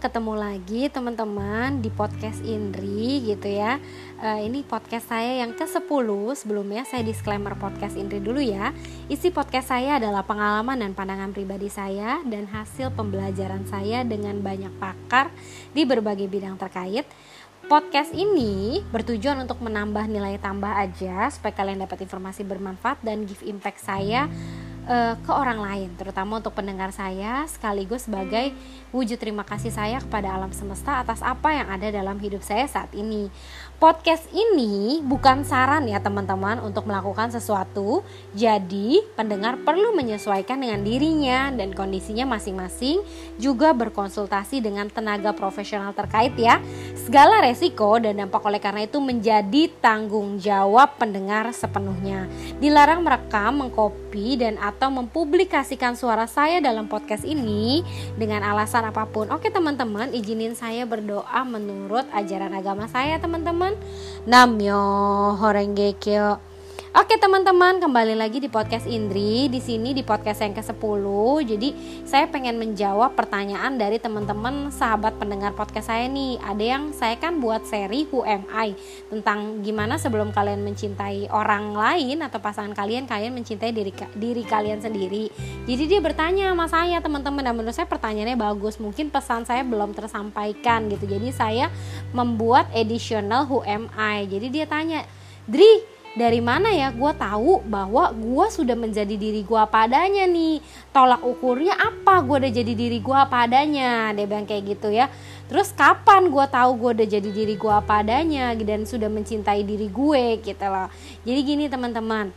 ketemu lagi teman-teman di podcast Indri gitu ya. Uh, ini podcast saya yang ke-10. Sebelumnya saya disclaimer podcast Indri dulu ya. Isi podcast saya adalah pengalaman dan pandangan pribadi saya dan hasil pembelajaran saya dengan banyak pakar di berbagai bidang terkait. Podcast ini bertujuan untuk menambah nilai tambah aja supaya kalian dapat informasi bermanfaat dan give impact saya uh, ke orang lain, terutama untuk pendengar saya, sekaligus sebagai wujud terima kasih saya kepada alam semesta atas apa yang ada dalam hidup saya saat ini. Podcast ini bukan saran ya teman-teman untuk melakukan sesuatu, jadi pendengar perlu menyesuaikan dengan dirinya dan kondisinya masing-masing, juga berkonsultasi dengan tenaga profesional terkait ya. Segala resiko dan dampak oleh karena itu menjadi tanggung jawab pendengar sepenuhnya. Dilarang merekam, mengkopi dan atau mempublikasikan suara saya dalam podcast ini dengan alasan apa pun. Oke teman-teman, izinin saya berdoa menurut ajaran agama saya teman-teman Namyo Horenge Kyo Oke teman-teman kembali lagi di podcast Indri. Di sini di podcast yang ke-10 Jadi saya pengen menjawab pertanyaan dari teman-teman sahabat pendengar podcast saya nih. Ada yang saya kan buat seri Who Am I? Tentang gimana sebelum kalian mencintai orang lain atau pasangan kalian Kalian mencintai diri, diri kalian sendiri. Jadi dia bertanya sama saya teman-teman. Dan menurut saya pertanyaannya bagus. Mungkin pesan saya belum tersampaikan gitu. Jadi saya membuat additional Who Am I. Jadi dia tanya Dri dari mana ya? Gue tahu bahwa gue sudah menjadi diri gue padanya nih. Tolak ukurnya apa? Gue udah jadi diri gue padanya dia bilang kayak gitu ya. Terus kapan gue tahu gue udah jadi diri gue padanya dan sudah mencintai diri gue gitu loh. Jadi gini teman-teman.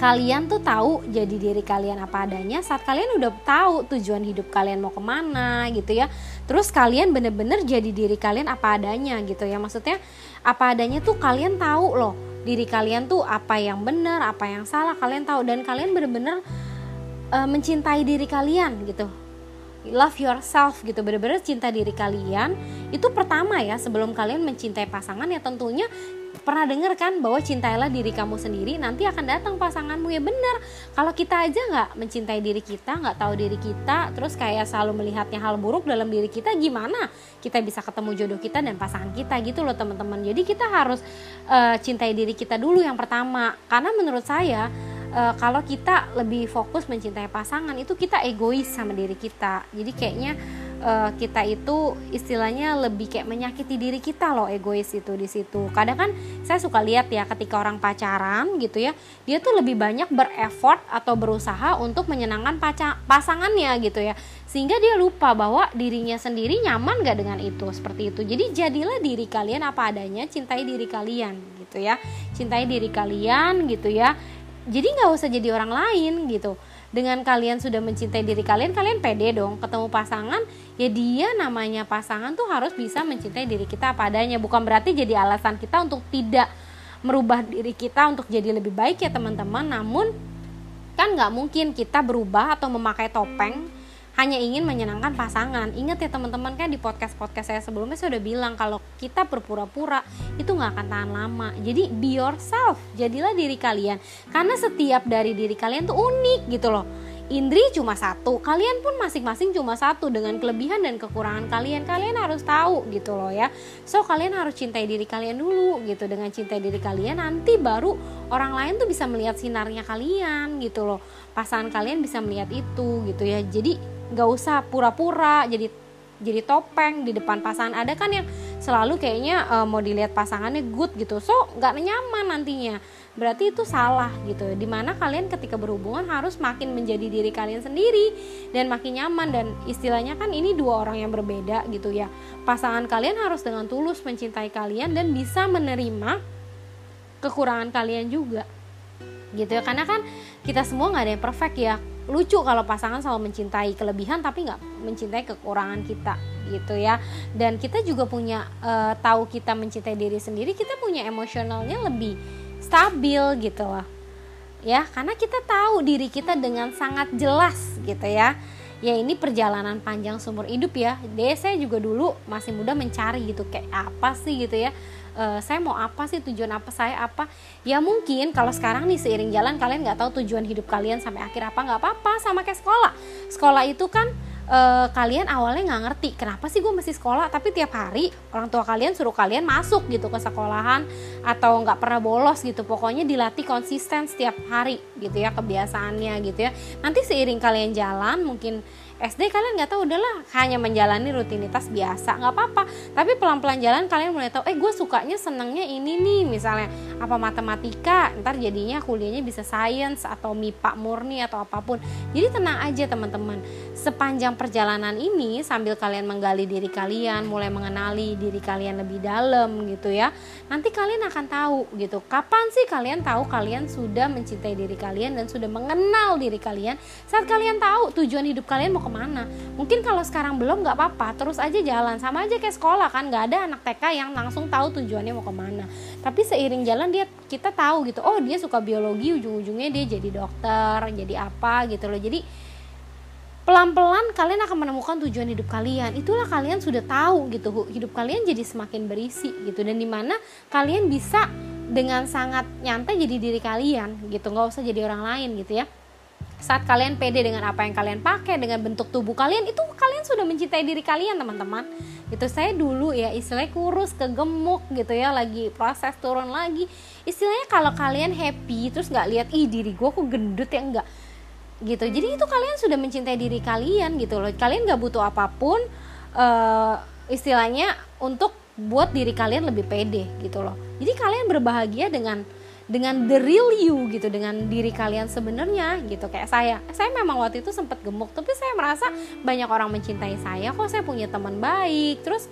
Kalian tuh tahu jadi diri kalian apa adanya saat kalian udah tahu tujuan hidup kalian mau ke mana gitu ya. Terus kalian bener-bener jadi diri kalian apa adanya gitu ya. Maksudnya apa adanya tuh kalian tahu loh diri kalian tuh apa yang benar apa yang salah kalian tahu. Dan kalian benar-benar uh, mencintai diri kalian gitu. Love yourself gitu benar-benar cinta diri kalian. Itu pertama ya sebelum kalian mencintai pasangan ya tentunya pernah dengar kan bahwa cintailah diri kamu sendiri nanti akan datang pasanganmu. Ya benar kalau kita aja nggak mencintai diri kita nggak tahu diri kita terus kayak selalu melihatnya hal buruk dalam diri kita gimana kita bisa ketemu jodoh kita dan pasangan kita gitu loh teman-teman. Jadi kita harus uh, cintai diri kita dulu yang pertama. Karena menurut saya uh, kalau kita lebih fokus mencintai pasangan itu kita egois sama diri kita. Jadi kayaknya uh, kita itu istilahnya lebih kayak menyakiti diri kita loh egois itu di situ. Kadang kan saya suka lihat ya ketika orang pacaran gitu ya, dia tuh lebih banyak berefort atau berusaha untuk menyenangkan paca pasangannya gitu ya. Sehingga dia lupa bahwa dirinya sendiri nyaman gak dengan itu seperti itu. Jadi jadilah diri kalian apa adanya, cintai diri kalian gitu ya. Cintai diri kalian gitu ya. Jadi nggak usah jadi orang lain gitu dengan kalian sudah mencintai diri kalian kalian pede dong. Ketemu pasangan ya dia namanya pasangan tuh harus bisa mencintai diri kita padanya bukan berarti jadi alasan kita untuk tidak merubah diri kita untuk jadi lebih baik ya teman-teman. Namun kan nggak mungkin kita berubah atau memakai topeng hanya ingin menyenangkan pasangan. Ingat ya teman-teman kan di podcast-podcast saya sebelumnya saya udah bilang kalau kita berpura-pura itu nggak akan tahan lama. Jadi be yourself, jadilah diri kalian. Karena setiap dari diri kalian tuh unik gitu loh. Indri cuma satu, kalian pun masing-masing cuma satu dengan kelebihan dan kekurangan kalian. Kalian harus tahu gitu loh ya. So kalian harus cintai diri kalian dulu gitu. Dengan cintai diri kalian nanti baru orang lain tuh bisa melihat sinarnya kalian gitu loh. Pasangan kalian bisa melihat itu gitu ya. Jadi nggak usah pura-pura jadi jadi topeng di depan pasangan. Ada kan yang selalu kayaknya uh, mau dilihat pasangannya good gitu. So nggak nyaman nantinya. Berarti itu salah gitu. Di mana kalian ketika berhubungan harus makin menjadi diri kalian sendiri dan makin nyaman. Dan istilahnya kan ini dua orang yang berbeda gitu ya. Pasangan kalian harus dengan tulus mencintai kalian dan bisa menerima kekurangan kalian juga gitu ya. Karena kan kita semua nggak ada yang perfect ya lucu kalau pasangan selalu mencintai kelebihan tapi nggak mencintai kekurangan kita gitu ya. Dan kita juga punya uh, tahu kita mencintai diri sendiri kita punya emosionalnya lebih stabil gitu loh. Ya karena kita tahu diri kita dengan sangat jelas gitu ya. Ya ini perjalanan panjang seumur hidup ya. Deh saya juga dulu masih muda mencari gitu kayak apa sih gitu ya uh, saya mau apa sih tujuan apa saya apa? Ya mungkin kalau sekarang nih seiring jalan kalian nggak tahu tujuan hidup kalian sampai akhir apa nggak apa-apa sama kayak sekolah. Sekolah itu kan uh, kalian awalnya nggak ngerti kenapa sih gue masih sekolah? Tapi tiap hari orang tua kalian suruh kalian masuk gitu ke sekolahan atau nggak pernah bolos gitu. Pokoknya dilatih konsisten setiap hari gitu ya kebiasaannya gitu ya. Nanti seiring kalian jalan mungkin SD kalian nggak tahu udahlah hanya menjalani rutinitas biasa nggak apa-apa. Tapi pelan-pelan jalan kalian mulai tahu eh gue sukanya senangnya ini nih misalnya. Apa matematika? Ntar jadinya kuliahnya bisa sains atau MIPA murni atau apa pun. Jadi tenang aja teman-teman. Sepanjang perjalanan ini sambil kalian menggali diri kalian mulai mengenali diri kalian lebih dalam gitu ya nanti kalian akan tahu gitu kapan sih kalian tahu kalian sudah mencintai diri kalian dan sudah mengenal diri kalian. Saat kalian tahu tujuan hidup kalian mau ke mana. Mungkin kalau sekarang belum nggak apa-apa. Terus aja jalan. Sama aja kayak sekolah kan nggak ada anak TK yang langsung tahu tujuannya mau ke mana. Tapi seiring jalan dia kita tahu gitu oh dia suka biologi ujung-ujungnya dia jadi dokter jadi apa gitu loh. Jadi pelan-pelan kalian akan menemukan tujuan hidup kalian. Itulah kalian sudah tahu gitu hidup kalian jadi semakin berisi gitu. Dan di mana kalian bisa dengan sangat nyantai jadi diri kalian gitu. Nggak usah jadi orang lain gitu ya saat kalian pede dengan apa yang kalian pakai dengan bentuk tubuh kalian itu kalian sudah mencintai diri kalian teman-teman. Itu saya dulu ya istilahnya kurus kegemuk gitu ya lagi proses turun lagi. Istilahnya kalau kalian happy terus nggak lihat ih diri gue kok gendut ya? Enggak gitu. Jadi itu kalian sudah mencintai diri kalian gitu loh. Kalian nggak butuh apa pun uh, istilahnya untuk buat diri kalian lebih pede gitu loh. Jadi kalian berbahagia dengan dengan the real you gitu dengan diri kalian sebenarnya gitu. Kayak saya saya memang waktu itu sempat gemuk tapi saya merasa banyak orang mencintai saya kok saya punya teman baik terus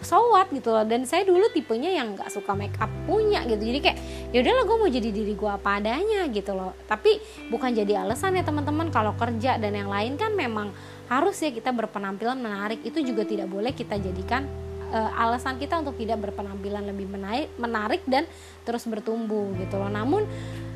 so what gitu loh. Dan saya dulu tipenya yang nggak suka make up punya gitu. Jadi kayak ya udahlah gue mau jadi diri gue apa adanya gitu loh. Tapi bukan jadi alasan ya teman-teman. Kalau kerja dan yang lain kan memang harus ya kita berpenampilan menarik. Itu juga tidak boleh kita jadikan uh, alasan kita untuk tidak berpenampilan lebih menarik, menarik dan terus bertumbuh gitu loh. Namun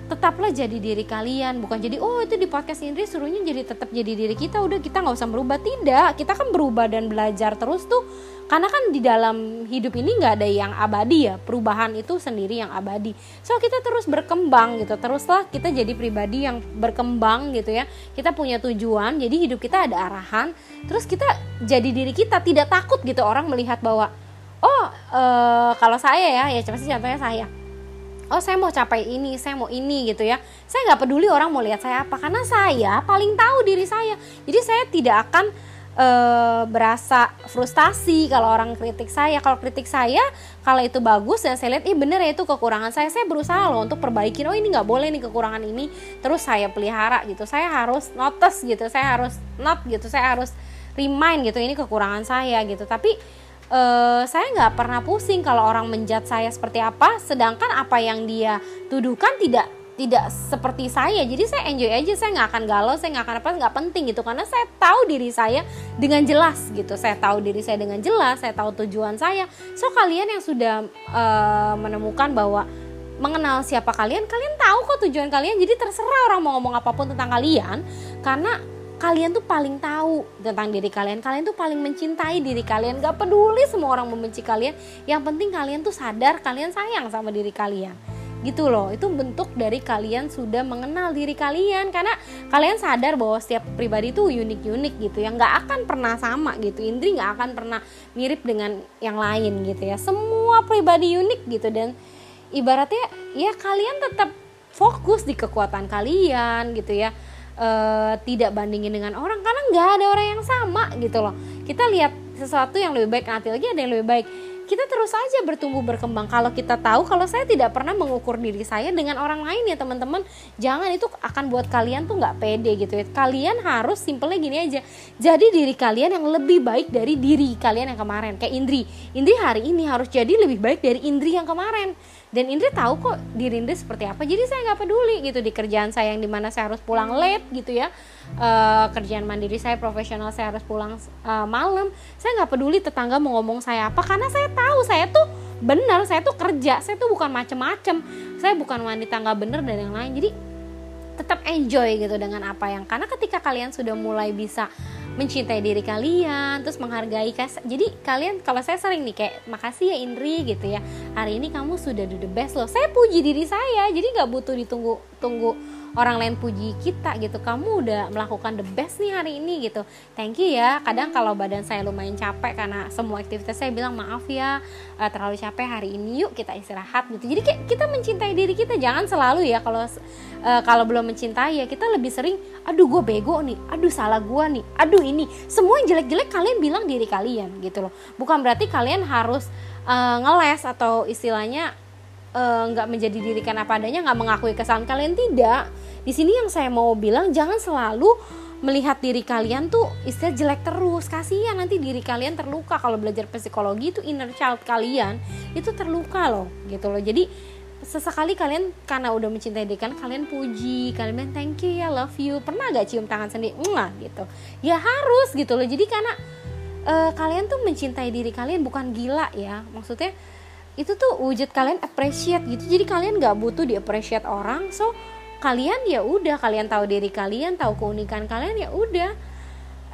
tetaplah jadi diri kalian. Bukan jadi oh itu di podcast Indri suruhnya jadi tetap jadi diri kita. Udah kita nggak usah berubah tidak kita kan berubah dan belajar terus tuh. Karena kan di dalam hidup ini nggak ada yang abadi ya. Perubahan itu sendiri yang abadi. So kita terus berkembang gitu. Teruslah kita jadi pribadi yang berkembang gitu ya. Kita punya tujuan jadi hidup kita ada arahan. Terus kita jadi diri kita tidak takut gitu orang melihat bahwa oh uh, kalau saya ya ya pasti contohnya saya oh saya mau capai ini saya mau ini gitu ya. Saya nggak peduli orang mau lihat saya apa karena saya paling tahu diri saya. Jadi saya tidak akan e, berasa frustasi kalau orang kritik saya. Kalau kritik saya kalau itu bagus dan saya lihat ih bener ya itu kekurangan saya. Saya berusaha loh untuk perbaikin oh ini nggak boleh nih kekurangan ini. Terus saya pelihara gitu. Saya harus notice gitu saya harus not gitu saya harus remind gitu ini kekurangan saya gitu. Tapi uh, saya nggak pernah pusing kalau orang menjat saya seperti apa sedangkan apa yang dia tuduhkan tidak tidak seperti saya. Jadi saya enjoy aja saya nggak akan galau saya nggak akan apa nggak penting gitu. Karena saya tahu diri saya dengan jelas gitu. Saya tahu diri saya dengan jelas saya tahu tujuan saya. So kalian yang sudah uh, menemukan bahwa mengenal siapa kalian kalian tahu kok tujuan kalian. Jadi terserah orang mau ngomong apa pun tentang kalian. Karena kalian tuh paling tahu tentang diri kalian. Kalian tuh paling mencintai diri kalian. Gak peduli semua orang membenci kalian. Yang penting kalian tuh sadar kalian sayang sama diri kalian. Gitu loh. Itu bentuk dari kalian sudah mengenal diri kalian. Karena kalian sadar bahwa setiap pribadi itu unik-unik gitu yang nggak akan pernah sama gitu. Indri nggak akan pernah mirip dengan yang lain gitu ya. Semua pribadi unik gitu. Dan ibaratnya ya kalian tetap fokus di kekuatan kalian gitu ya e, tidak bandingin dengan orang karena nggak ada orang yang sama gitu loh. Kita lihat sesuatu yang lebih baik nanti lagi ada yang lebih baik. Kita terus saja bertumbuh berkembang. Kalau kita tahu kalau saya tidak pernah mengukur diri saya dengan orang lain ya teman-teman. Jangan itu akan buat kalian tuh nggak pede gitu ya. Kalian harus simpelnya gini aja. Jadi diri kalian yang lebih baik dari diri kalian yang kemarin. Kayak Indri. Indri hari ini harus jadi lebih baik dari Indri yang kemarin dan Indri tahu kok diri Indri seperti apa jadi saya nggak peduli gitu di kerjaan saya yang di mana saya harus pulang late gitu ya. Uh, kerjaan mandiri saya profesional saya harus pulang uh, malam. Saya nggak peduli tetangga mau ngomong saya apa karena saya tahu saya tuh benar saya tuh kerja saya tuh bukan macem-macem. Saya bukan wanita nggak bener dan yang lain jadi tetap enjoy gitu dengan apa yang karena ketika kalian sudah mulai bisa mencintai diri kalian terus menghargai kas jadi kalian kalau saya sering nih kayak makasih ya Indri gitu ya. Hari ini kamu sudah do the best loh. Saya puji diri saya jadi nggak butuh ditunggu tunggu orang lain puji kita gitu. Kamu udah melakukan the best nih hari ini gitu. Thank you ya. Kadang kalau badan saya lumayan capek karena semua aktivitas saya bilang maaf ya uh, terlalu capek hari ini yuk kita istirahat gitu. Jadi kayak kita mencintai diri kita. Jangan selalu ya kalau uh, kalau belum mencintai ya kita lebih sering aduh gue bego nih. Aduh salah gue nih. Aduh ini. Semua yang jelek-jelek kalian bilang diri kalian gitu loh. Bukan berarti kalian harus uh, ngeles atau istilahnya nggak uh, menjadi diri kan apa adanya nggak mengakui kesalahan kalian tidak. Di sini yang saya mau bilang jangan selalu melihat diri kalian tuh istilah jelek terus. Kasihan nanti diri kalian terluka. Kalau belajar psikologi itu inner child kalian itu terluka loh gitu loh. Jadi sesekali kalian karena udah mencintai diri kalian kalian puji kalian bilang thank you ya love you. Pernah gak cium tangan sendiri? Enggak gitu. Ya harus gitu loh. Jadi karena uh, kalian tuh mencintai diri kalian bukan gila ya. Maksudnya itu tuh wujud kalian appreciate gitu. Jadi kalian nggak butuh di appreciate orang. So kalian ya udah. Kalian tahu diri kalian tahu keunikan kalian ya udah.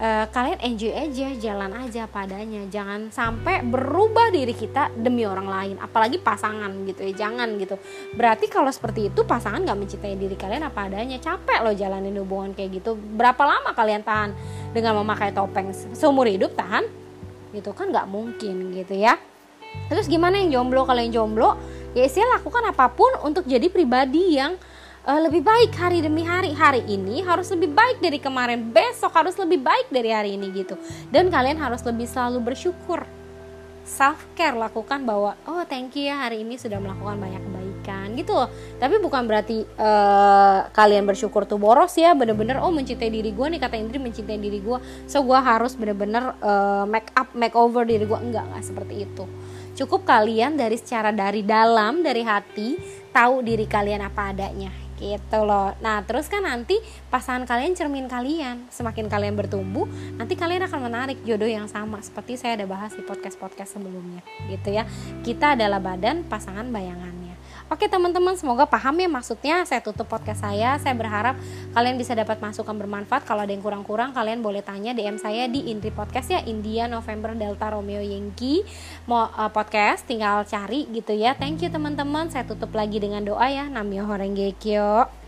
Uh, kalian enjoy aja jalan aja padanya. Jangan sampai berubah diri kita demi orang lain. Apalagi pasangan gitu ya. Jangan gitu. Berarti kalau seperti itu pasangan nggak mencintai diri kalian apa adanya. Capek loh jalanin hubungan kayak gitu. Berapa lama kalian tahan dengan memakai topeng? Seumur hidup tahan? Gitu kan nggak mungkin gitu ya terus gimana yang jomblo? Kalau yang jomblo ya istilah lakukan apa pun untuk jadi pribadi yang uh, lebih baik hari demi hari. Hari ini harus lebih baik dari kemarin. Besok harus lebih baik dari hari ini gitu. Dan kalian harus lebih selalu bersyukur. Self care lakukan bahwa oh thank you ya hari ini sudah melakukan banyak kebaikan gitu loh. Tapi bukan berarti uh, kalian bersyukur tuh boros ya. Bener-bener oh mencintai diri gue nih kata Indri mencintai diri gue so gue harus bener-bener uh, make up make over diri gue enggak nggak seperti itu cukup kalian dari secara dari dalam dari hati tahu diri kalian apa adanya. Gitu loh. Nah terus kan nanti pasangan kalian cermin kalian. Semakin kalian bertumbuh nanti kalian akan menarik jodoh yang sama. Seperti saya ada bahas di podcast podcast sebelumnya. Gitu ya. Kita adalah badan pasangan bayangannya Oke teman-teman semoga paham ya maksudnya. Saya tutup podcast saya. Saya berharap kalian bisa dapat masukan bermanfaat. Kalau ada yang kurang-kurang kalian boleh tanya DM saya di Indri Podcast ya. India November Delta Romeo Yankee. Mau uh, podcast tinggal cari gitu ya. Thank you teman-teman. Saya tutup lagi dengan doa ya. Namyo Horengge Kyo